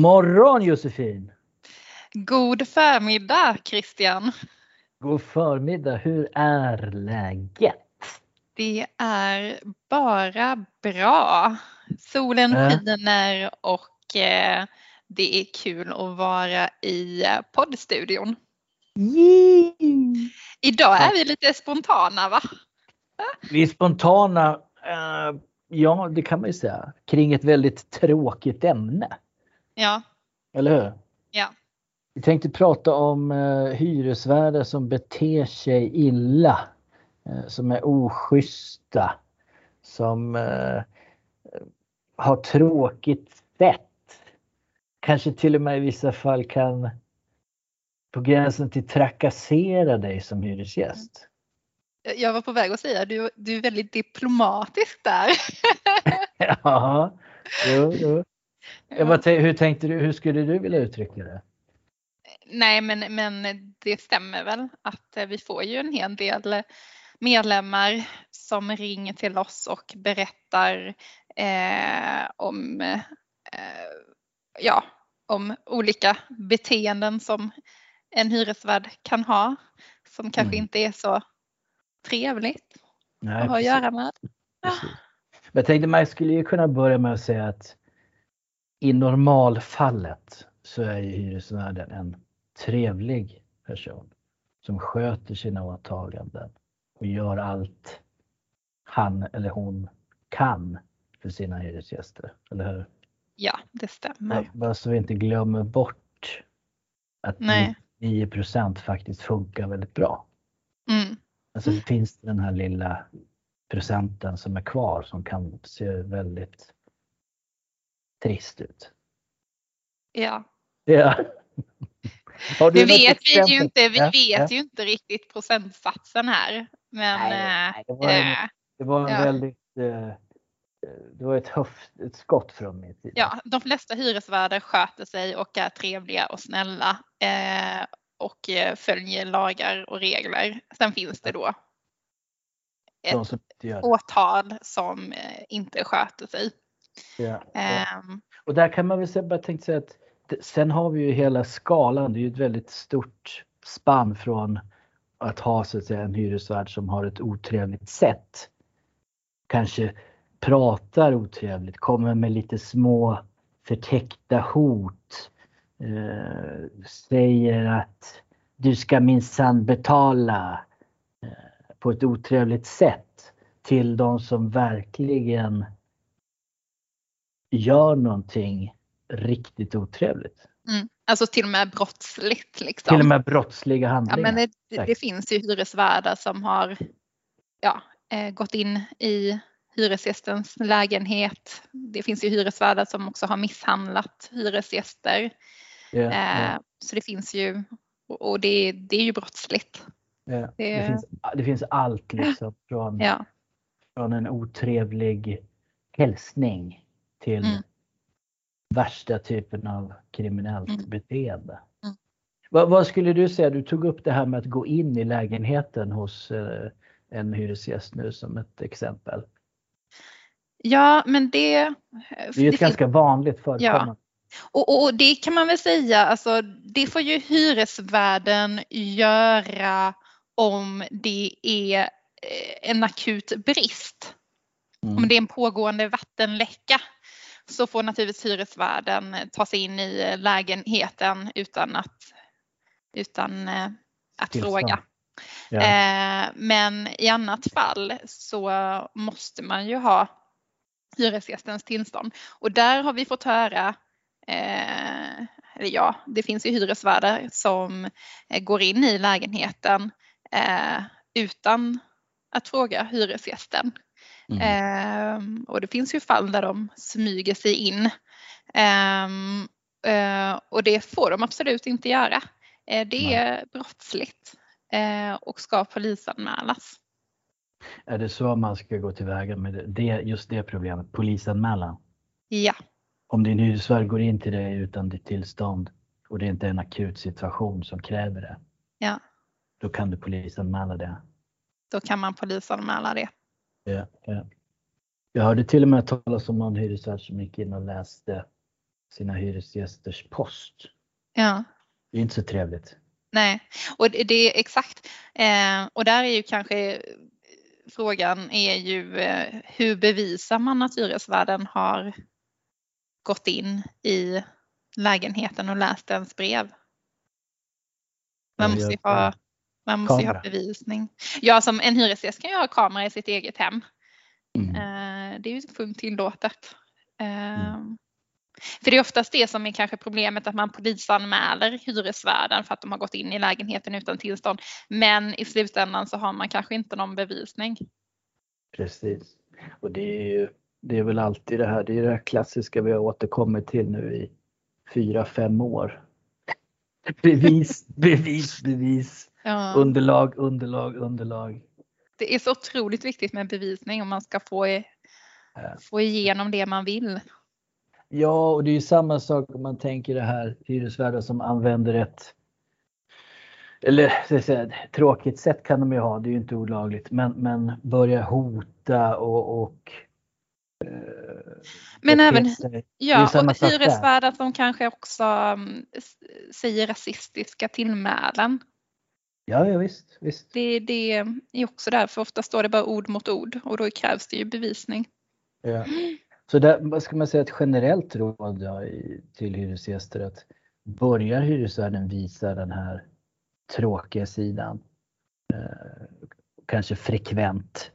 morgon Josefin! God förmiddag Christian! God förmiddag! Hur är läget? Det är bara bra. Solen Äh. skiner och eh, det är kul att vara i poddstudion. Idag är vi lite spontana va? Vi är spontana, eh, ja det kan man ju säga, kring ett väldigt tråkigt ämne. Ja, Eller hur? Ja. Vi tänkte prata om eh, hyresvärdar som beter sig illa, eh, som är oschyssta, som eh, har tråkigt sätt. Kanske till och med i vissa fall kan på gränsen till trakassera dig som hyresgäst. jag var på väg att säga du, du är väldigt diplomatisk där. Ja, jo, jo. Bara tänk- hur tänkte du, hur skulle du vilja uttrycka det? Nej men, men det stämmer väl att eh, vi får ju en hel del medlemmar som ringer till oss och berättar eh, om, eh, ja, om olika beteenden som en hyresvärd kan ha som kanske Mm. inte är så trevligt Nej, att ha att göra med. Men jag tänkte man skulle ju kunna börja med att säga att i normalfallet så är ju hyresvärden en trevlig person som sköter sina åtaganden och gör allt han eller hon kan för sina hyresgäster. Eller hur? Ja, det stämmer. Bara så vi inte glömmer bort att Nej. 9 faktiskt funkar väldigt bra. Mm. Alltså det finns den här lilla procenten som är kvar som kan se väldigt trist ut. Ja. Ja. Det vet vi ju inte, vi Ja, vet ja. ju inte riktigt procentsatsen här. Men Nej, eh, det var en- eh, Det var en Ja. väldigt eh, det var ett, höft, ett skott från min sida. ja, de flesta hyresvärdar sköter sig och är trevliga och snälla eh, och följer lagar och regler. Sen finns det då De ett som gör det. åtal som inte sköter sig. Ja, ja. Ehm, Och där kan man väl säga, bara tänkte säga att sen har vi ju hela skalan. Det är ju ett väldigt stort spann från att ha så att säga en hyresvärd som har ett otrevligt sätt. Kanske pratar otrevligt, kommer med lite små förtäckta hot. Eh, säger att du ska minsann betala eh, på ett otrevligt sätt till de som verkligen gör någonting riktigt otrevligt. mm, alltså till och med brottsligt. Liksom. Till och med brottsliga Ja, handlingar. men det, det, finns ju hyresvärdar som har ja, eh, gått in i hyresgästens lägenhet. Det finns ju hyresvärdar som också har misshandlat hyresgäster. Ja, ja, Eh, så det finns ju och det, det är ju brottsligt. ja. det- Det, finns, det finns allt liksom från, Ja, från en otrevlig hälsning till Mm. värsta typen av kriminellt Mm. beteende. Mm. Vad, vad skulle du säga? Du tog upp det här med att gå in i lägenheten hos eh, en hyresgäst nu som ett exempel. ja men det, Det är ju det ett ganska vanligt förekommande. Och, och det kan man väl säga, alltså, det får ju hyresvärden göra om det är eh, en akut brist. Mm. Om det är en pågående vattenläcka så får naturligtvis hyresvärden ta sig in i lägenheten utan att, utan, eh, att Tillstånd. fråga. Ja. Eh, men i annat fall så måste man ju ha hyresgästens tillstånd. Och där har vi fått höra, eh, eller ja, det finns ju hyresvärdar som eh, går in i lägenheten eh, utan att fråga hyresgästen. Mm. Ehm, och det finns ju fall där de smyger sig in. Ehm, eh, och det får de absolut inte göra. Eh, det Nej. är brottsligt eh, och ska polisanmälas. Är det så man ska gå tillväga med det, det, just det problemet, polisanmälan? Ja, Om din hyresvärd går in till dig utan ditt tillstånd och det inte är en akut situation som kräver det. Ja. Då kan du polisanmäla det. då kan man polisanmäla det. Ja, ja. Jag hörde till och med talas om någon hyresvärd som gick in och läste sina hyresgästers post. Ja. Det är inte så trevligt. Nej, och det är exakt. Eh, och där är ju kanske frågan är ju eh, hur bevisar man att hyresvärden har gått in i lägenheten och läst ens brev? Man måste ju ha, man måste ha bevisning. Ja, som en hyresgäst kan ju ha kamera i sitt eget hem. Mm. Eh, det är ju fullt tillåtet. Mm. Ehm, för det är oftast det som är kanske problemet att man polisanmäler hyresvärden för att de har gått in i lägenheten utan tillstånd. Men i slutändan så har man kanske inte någon bevisning. Precis. Och det är ju det är väl alltid det här, det är det här klassiska vi har återkommit till nu i fyra, fem år. Bevis, bevis, bevis. Ja. Underlag, underlag, underlag. Det är så otroligt viktigt med bevisning om man ska få, få igenom det man vill. Ja, och det är ju samma sak om man tänker det här hyresvärdar som använder ett eller säga, tråkigt sätt kan de ju ha, det är ju inte olagligt, men, men börja hota och, och eh, men även ja, och hyresvärdar som kanske också um, säger rasistiska tillmälen. Ja, ja visst. visst. Det, det är också därför ofta står det bara ord mot ord och då krävs det ju bevisning. Ja. Så där, vad ska man säga, ett generellt råd till hyresgäster att börjar hyresvärden visa den här tråkiga sidan, eh, kanske frekvent,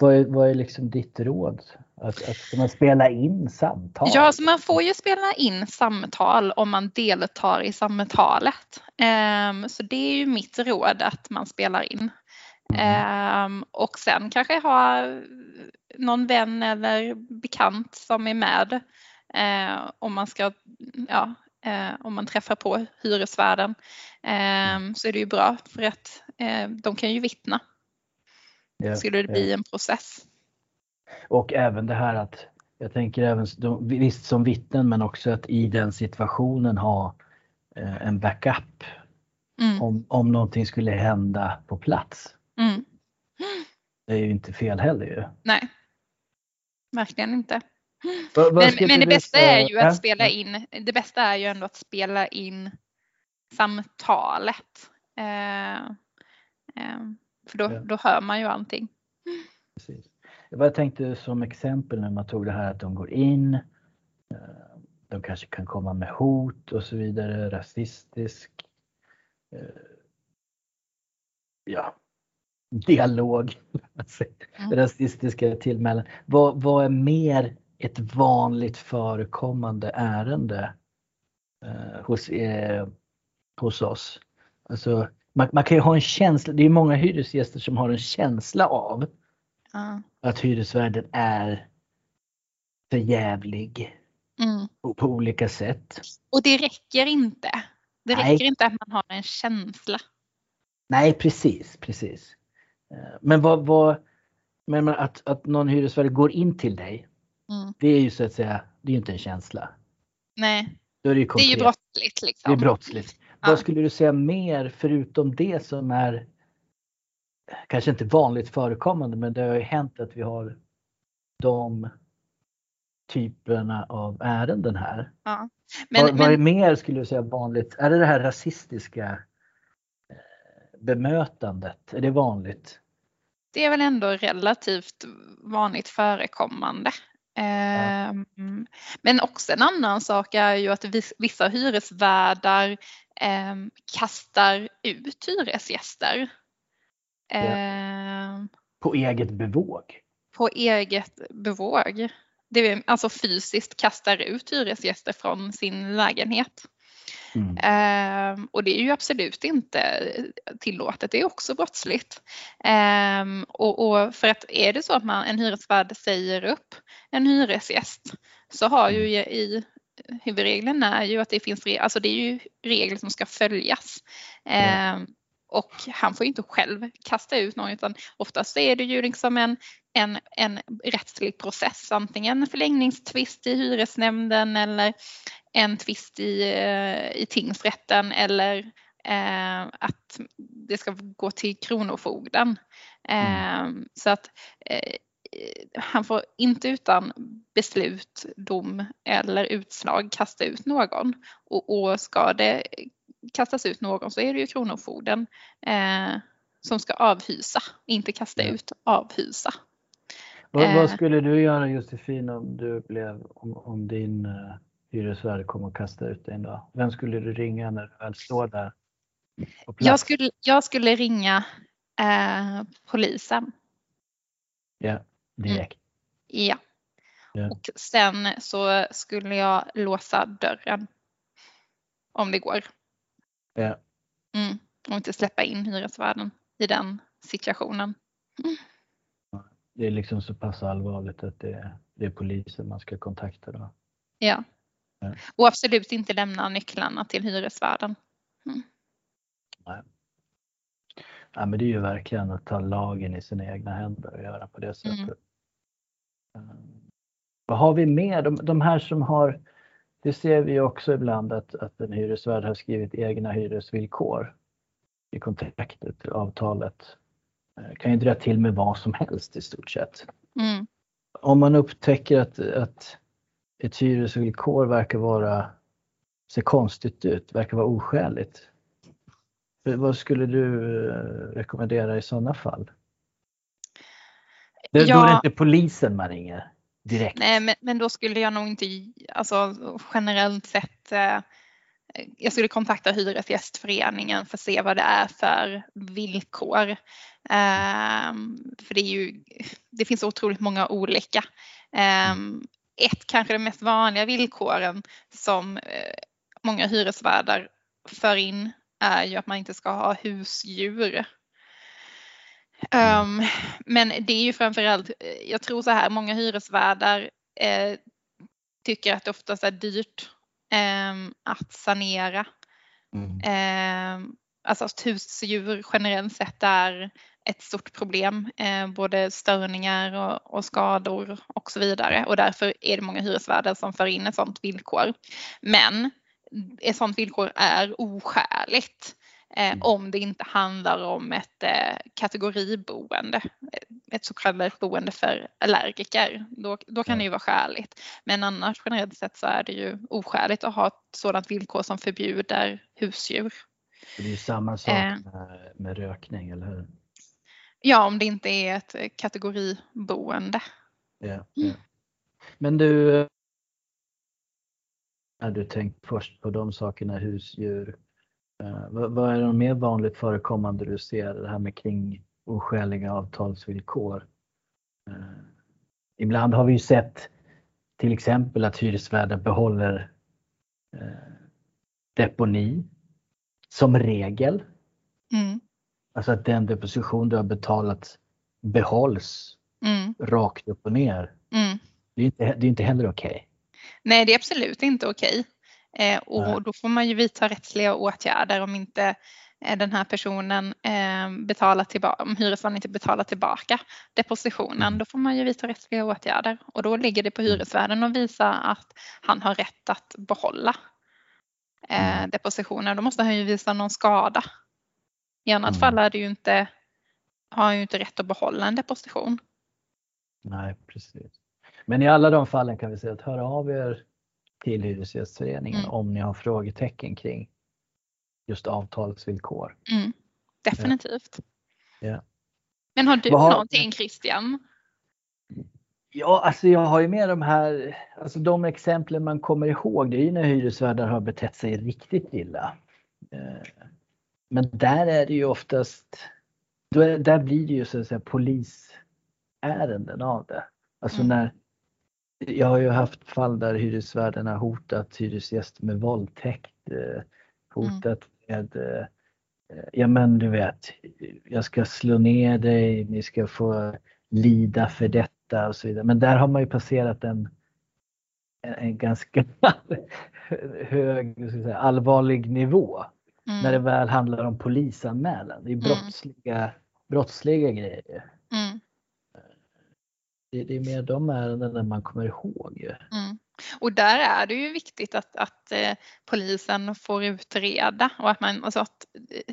vad är, vad är liksom ditt råd? Att, att ska man spela in samtal? Ja, alltså man får ju spela in samtal om man deltar i samtalet. Um, så det är ju mitt råd att man spelar in. Um, och sen kanske ha någon vän eller bekant som är med uh, om man ska, ja, uh, om man träffar på hyresvärden. Um, så är det ju bra för att uh, de kan ju vittna. Yeah, skulle det bli yeah. en process. Och även det här att jag tänker även visst som vittnen men också att i den situationen ha en backup mm. om, om någonting skulle hända på plats. Mm. Det är ju inte fel heller ju. Nej, verkligen inte. Va, men, men det bästa är ju att spela in, det bästa är ju ändå att spela in samtalet. Eh, eh, för då, ja. då hör man ju allting. Precis. Jag tänkte som exempel när man tog det här att de går in, eh, de kanske kan komma med hot och så vidare, rasistisk. Eh, ja, dialog, mm. rasistiska tillmälen. Vad, vad är mer ett vanligt förekommande ärende eh, hos, eh, hos oss? Alltså, man, man, kan ju ha en känsla, det är många hyresgäster som har en känsla av mm. att hyresvärden är förjävlig mm. på, på, olika sätt. Och det räcker inte. Det räcker Nej. inte att man har en känsla. Nej precis, precis. Eh, men vad, vad men att, att någon hyresvärd går in till dig, mm. det är ju så att säga, det är ju inte en känsla. Nej, är det, ju det är ju brottsligt. Liksom. Det är brottsligt. Vad skulle du säga mer förutom det som är kanske inte vanligt förekommande men det har ju hänt att vi har de typerna av ärenden här. Ja. Men, vad, men... vad är mer skulle du säga vanligt? Är det det här rasistiska bemötandet, är det vanligt? Det är väl ändå relativt vanligt förekommande. Ja. Ehm, men också en annan sak är ju att vissa hyresvärdar ehm, kastar ut hyresgäster. Ja. Ehm. På eget bevåg? På eget bevåg. Det är alltså fysiskt kastar ut hyresgäster från sin lägenhet. Mm. Um, och det är ju absolut inte tillåtet, det är också brottsligt. Um, och, och, för att är det så att man, en hyresvärd säger upp en hyresgäst så har ju mm. i, i huvudregeln är ju att det finns, alltså det är ju regler som ska följas. Mm. Um, och han får inte själv kasta ut någon utan oftast är det ju liksom en, en, en rättslig process, antingen förlängningstvist i hyresnämnden eller en tvist i, eh, i tingsrätten eller eh, att det ska gå till Kronofogden. Mm. Eh, så att eh, han får inte utan beslut, dom eller utslag kasta ut någon. Och, och ska det kastas ut någon så är det ju Kronofogden eh, som ska avhysa, inte kasta ut, avhysa. Vad, Eh. vad skulle du göra Josefin om du blev, om, om din uh, hyresvärd kom och kastade ut dig en dag? Vem skulle du ringa när du väl står där? Jag skulle, jag skulle ringa eh, polisen. Ja, direkt. Ja. Ja. Och sen så skulle jag låsa dörren. Om det går. Ja. Mm. Och inte släppa in hyresvärden i den situationen. Det är liksom så pass allvarligt att det, är- det är polisen man ska kontakta då. Ja. Ja. Och absolut inte lämna nycklarna till hyresvärden. Ja, men det är ju verkligen att ta lagen i sina egna händer och göra på det sättet. Um, vad har vi mer? De, de här som har, det ser vi också ibland att, att en hyresvärd har skrivit egna hyresvillkor i kontraktet, avtalet. Eh, Kan ju dra till med vad som helst i stort sett. Mm. Om man upptäcker att, att ett hyresvillkor verkar vara, ser konstigt ut, verkar vara oskäligt. Vad skulle du eh, rekommendera i sådana fall? Det, Då är det Ja. inte polisen man ringer direkt. Nej, men, men då skulle jag nog inte, alltså generellt sett, eh, jag skulle kontakta Hyresgästföreningen för att se vad det är för villkor. Ehm, för det är ju, det finns otroligt många olika. Ehm, ett, kanske de mest vanliga villkoren som eh, många hyresvärdar för in är ju att man inte ska ha husdjur. Um, men det är ju framförallt, eh, jag tror så här, många hyresvärdar eh, tycker att det oftast är dyrt ehm, att sanera. Mm. Ehm, alltså att husdjur generellt sett är ett stort problem, eh, både störningar och, och skador och så vidare. Och därför är det många hyresvärdar som för in ett sådant villkor. Men ett sådant villkor är oskäligt eh, Mm. om det inte handlar om ett eh, kategoriboende, ett så kallat boende för allergiker. Då, då kan det ju vara skäligt. Men annars generellt sett så är det ju oskäligt att ha ett sådant villkor som förbjuder husdjur. Det är ju samma sak Eh. med, med rökning, eller hur? Ja, om det inte är ett eh, kategoriboende. Ja, ja. Men du, eh, när du tänkt först på de sakerna, husdjur. Eh, Vad, är de mer vanligt förekommande du ser, det här med kring oskäliga avtalsvillkor? Eh, Ibland har vi ju sett till exempel att hyresvärden behåller eh, deponi som regel. Mm, Alltså att den deposition du har betalat behålls mm, rakt upp och ner. mm. Det är inte, det är inte heller okej. Nej, det är absolut inte okej. Eh, och då får man ju vidta rättsliga åtgärder om inte eh, den här personen eh, betalar tillbaka, om hyresvärden inte betalar tillbaka depositionen, Mm. då får man ju vidta rättsliga åtgärder och då ligger det på Mm. hyresvärden att visa att han har rätt att behålla eh, Mm. depositionen. Då måste han ju visa någon skada. I annat Mm. fall är det ju inte, har han ju inte rätt att behålla en deposition. Nej, precis. Men i alla de fallen kan vi säga att hör av er till Hyresgästföreningen Mm. om ni har frågetecken kring just avtalsvillkor. Mm, definitivt. Ja. Men har du har- någonting Christian? Ja, alltså jag har ju med de här, alltså de exemplen man kommer ihåg, det är ju när hyresvärdar har betett sig riktigt illa. Eh, Men där är det ju oftast, är, där blir det ju så att säga polisärenden av det. Alltså Mm. när, jag har ju haft fall där hyresvärden har hotat hyresgäster med våldtäkt, eh, hotat med, eh, ja men du vet, jag ska slå ner dig, ni ska få lida för detta och så vidare. Men där har man ju passerat en, en, en ganska hög, säga, allvarlig nivå. Mm. När det väl handlar om polisanmälan. Det är Mm. brottsliga, brottsliga grejer. Mm, Det, det är mer de ärendena man kommer ihåg. mm. Och där är det ju viktigt att, att eh, polisen får utreda och att, man, alltså att,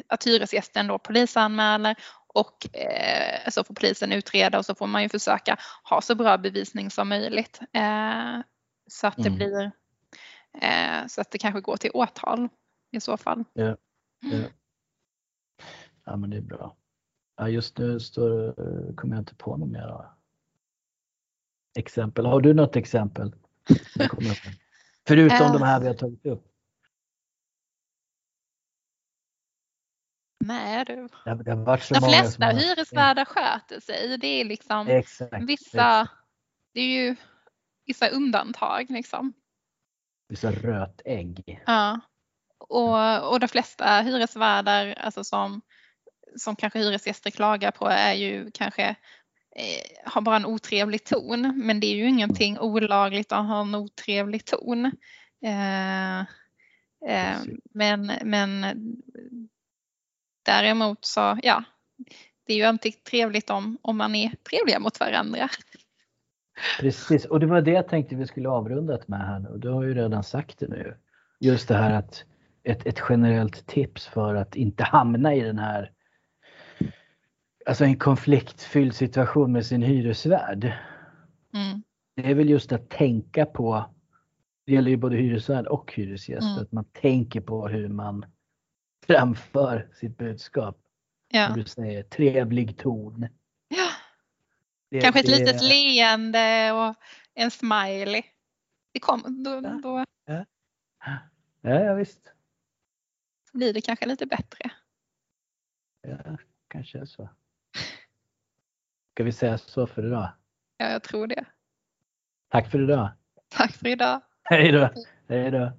att hyresgästen då polisanmäler och eh, så får polisen utreda och så får man ju försöka ha så bra bevisning som möjligt. Eh, så att det Mm. blir eh, så att det kanske går till åtal i så fall. Ja, ja. ja men det är bra. Ja, just nu står, kommer jag inte på något mer. Exempel. Har du något exempel? Förutom Eh. de här vi har tagit upp. Nej du. Det har, det har varit så De flesta har- hyresvärdar sköter sig. Det är liksom Exakt. vissa, exakt. det är ju vissa undantag liksom. Vissa rötägg. Ja. Och, och de flesta hyresvärdar alltså som, som kanske hyresgäster klagar på är ju kanske eh, har bara en otrevlig ton. Men det är ju ingenting olagligt att ha en otrevlig ton. Eh, eh, men, men däremot så, ja, det är ju alltid trevligt om, om man är trevliga mot varandra. Precis, och det var det jag tänkte vi skulle avrundat med här nu. Du har ju redan sagt det nu. Just det här att ett, ett generellt tips för att inte hamna i den här Alltså en konfliktfylld situation med sin hyresvärd. Mm, Det är väl just att tänka på, det gäller ju både hyresvärd och hyresgäst, Mm. att man tänker på hur man framför sitt budskap. ja. Som du säger, trevlig ton. ja. Det- Kanske ett det- litet leende och en smiley. Det kom, då, Ja. då Ja, ja visst. blir det kanske lite bättre. Ja, kanske så. Ska vi säga så för idag? Ja, jag tror det. Tack för idag. Tack för idag. Hej då. Hej då.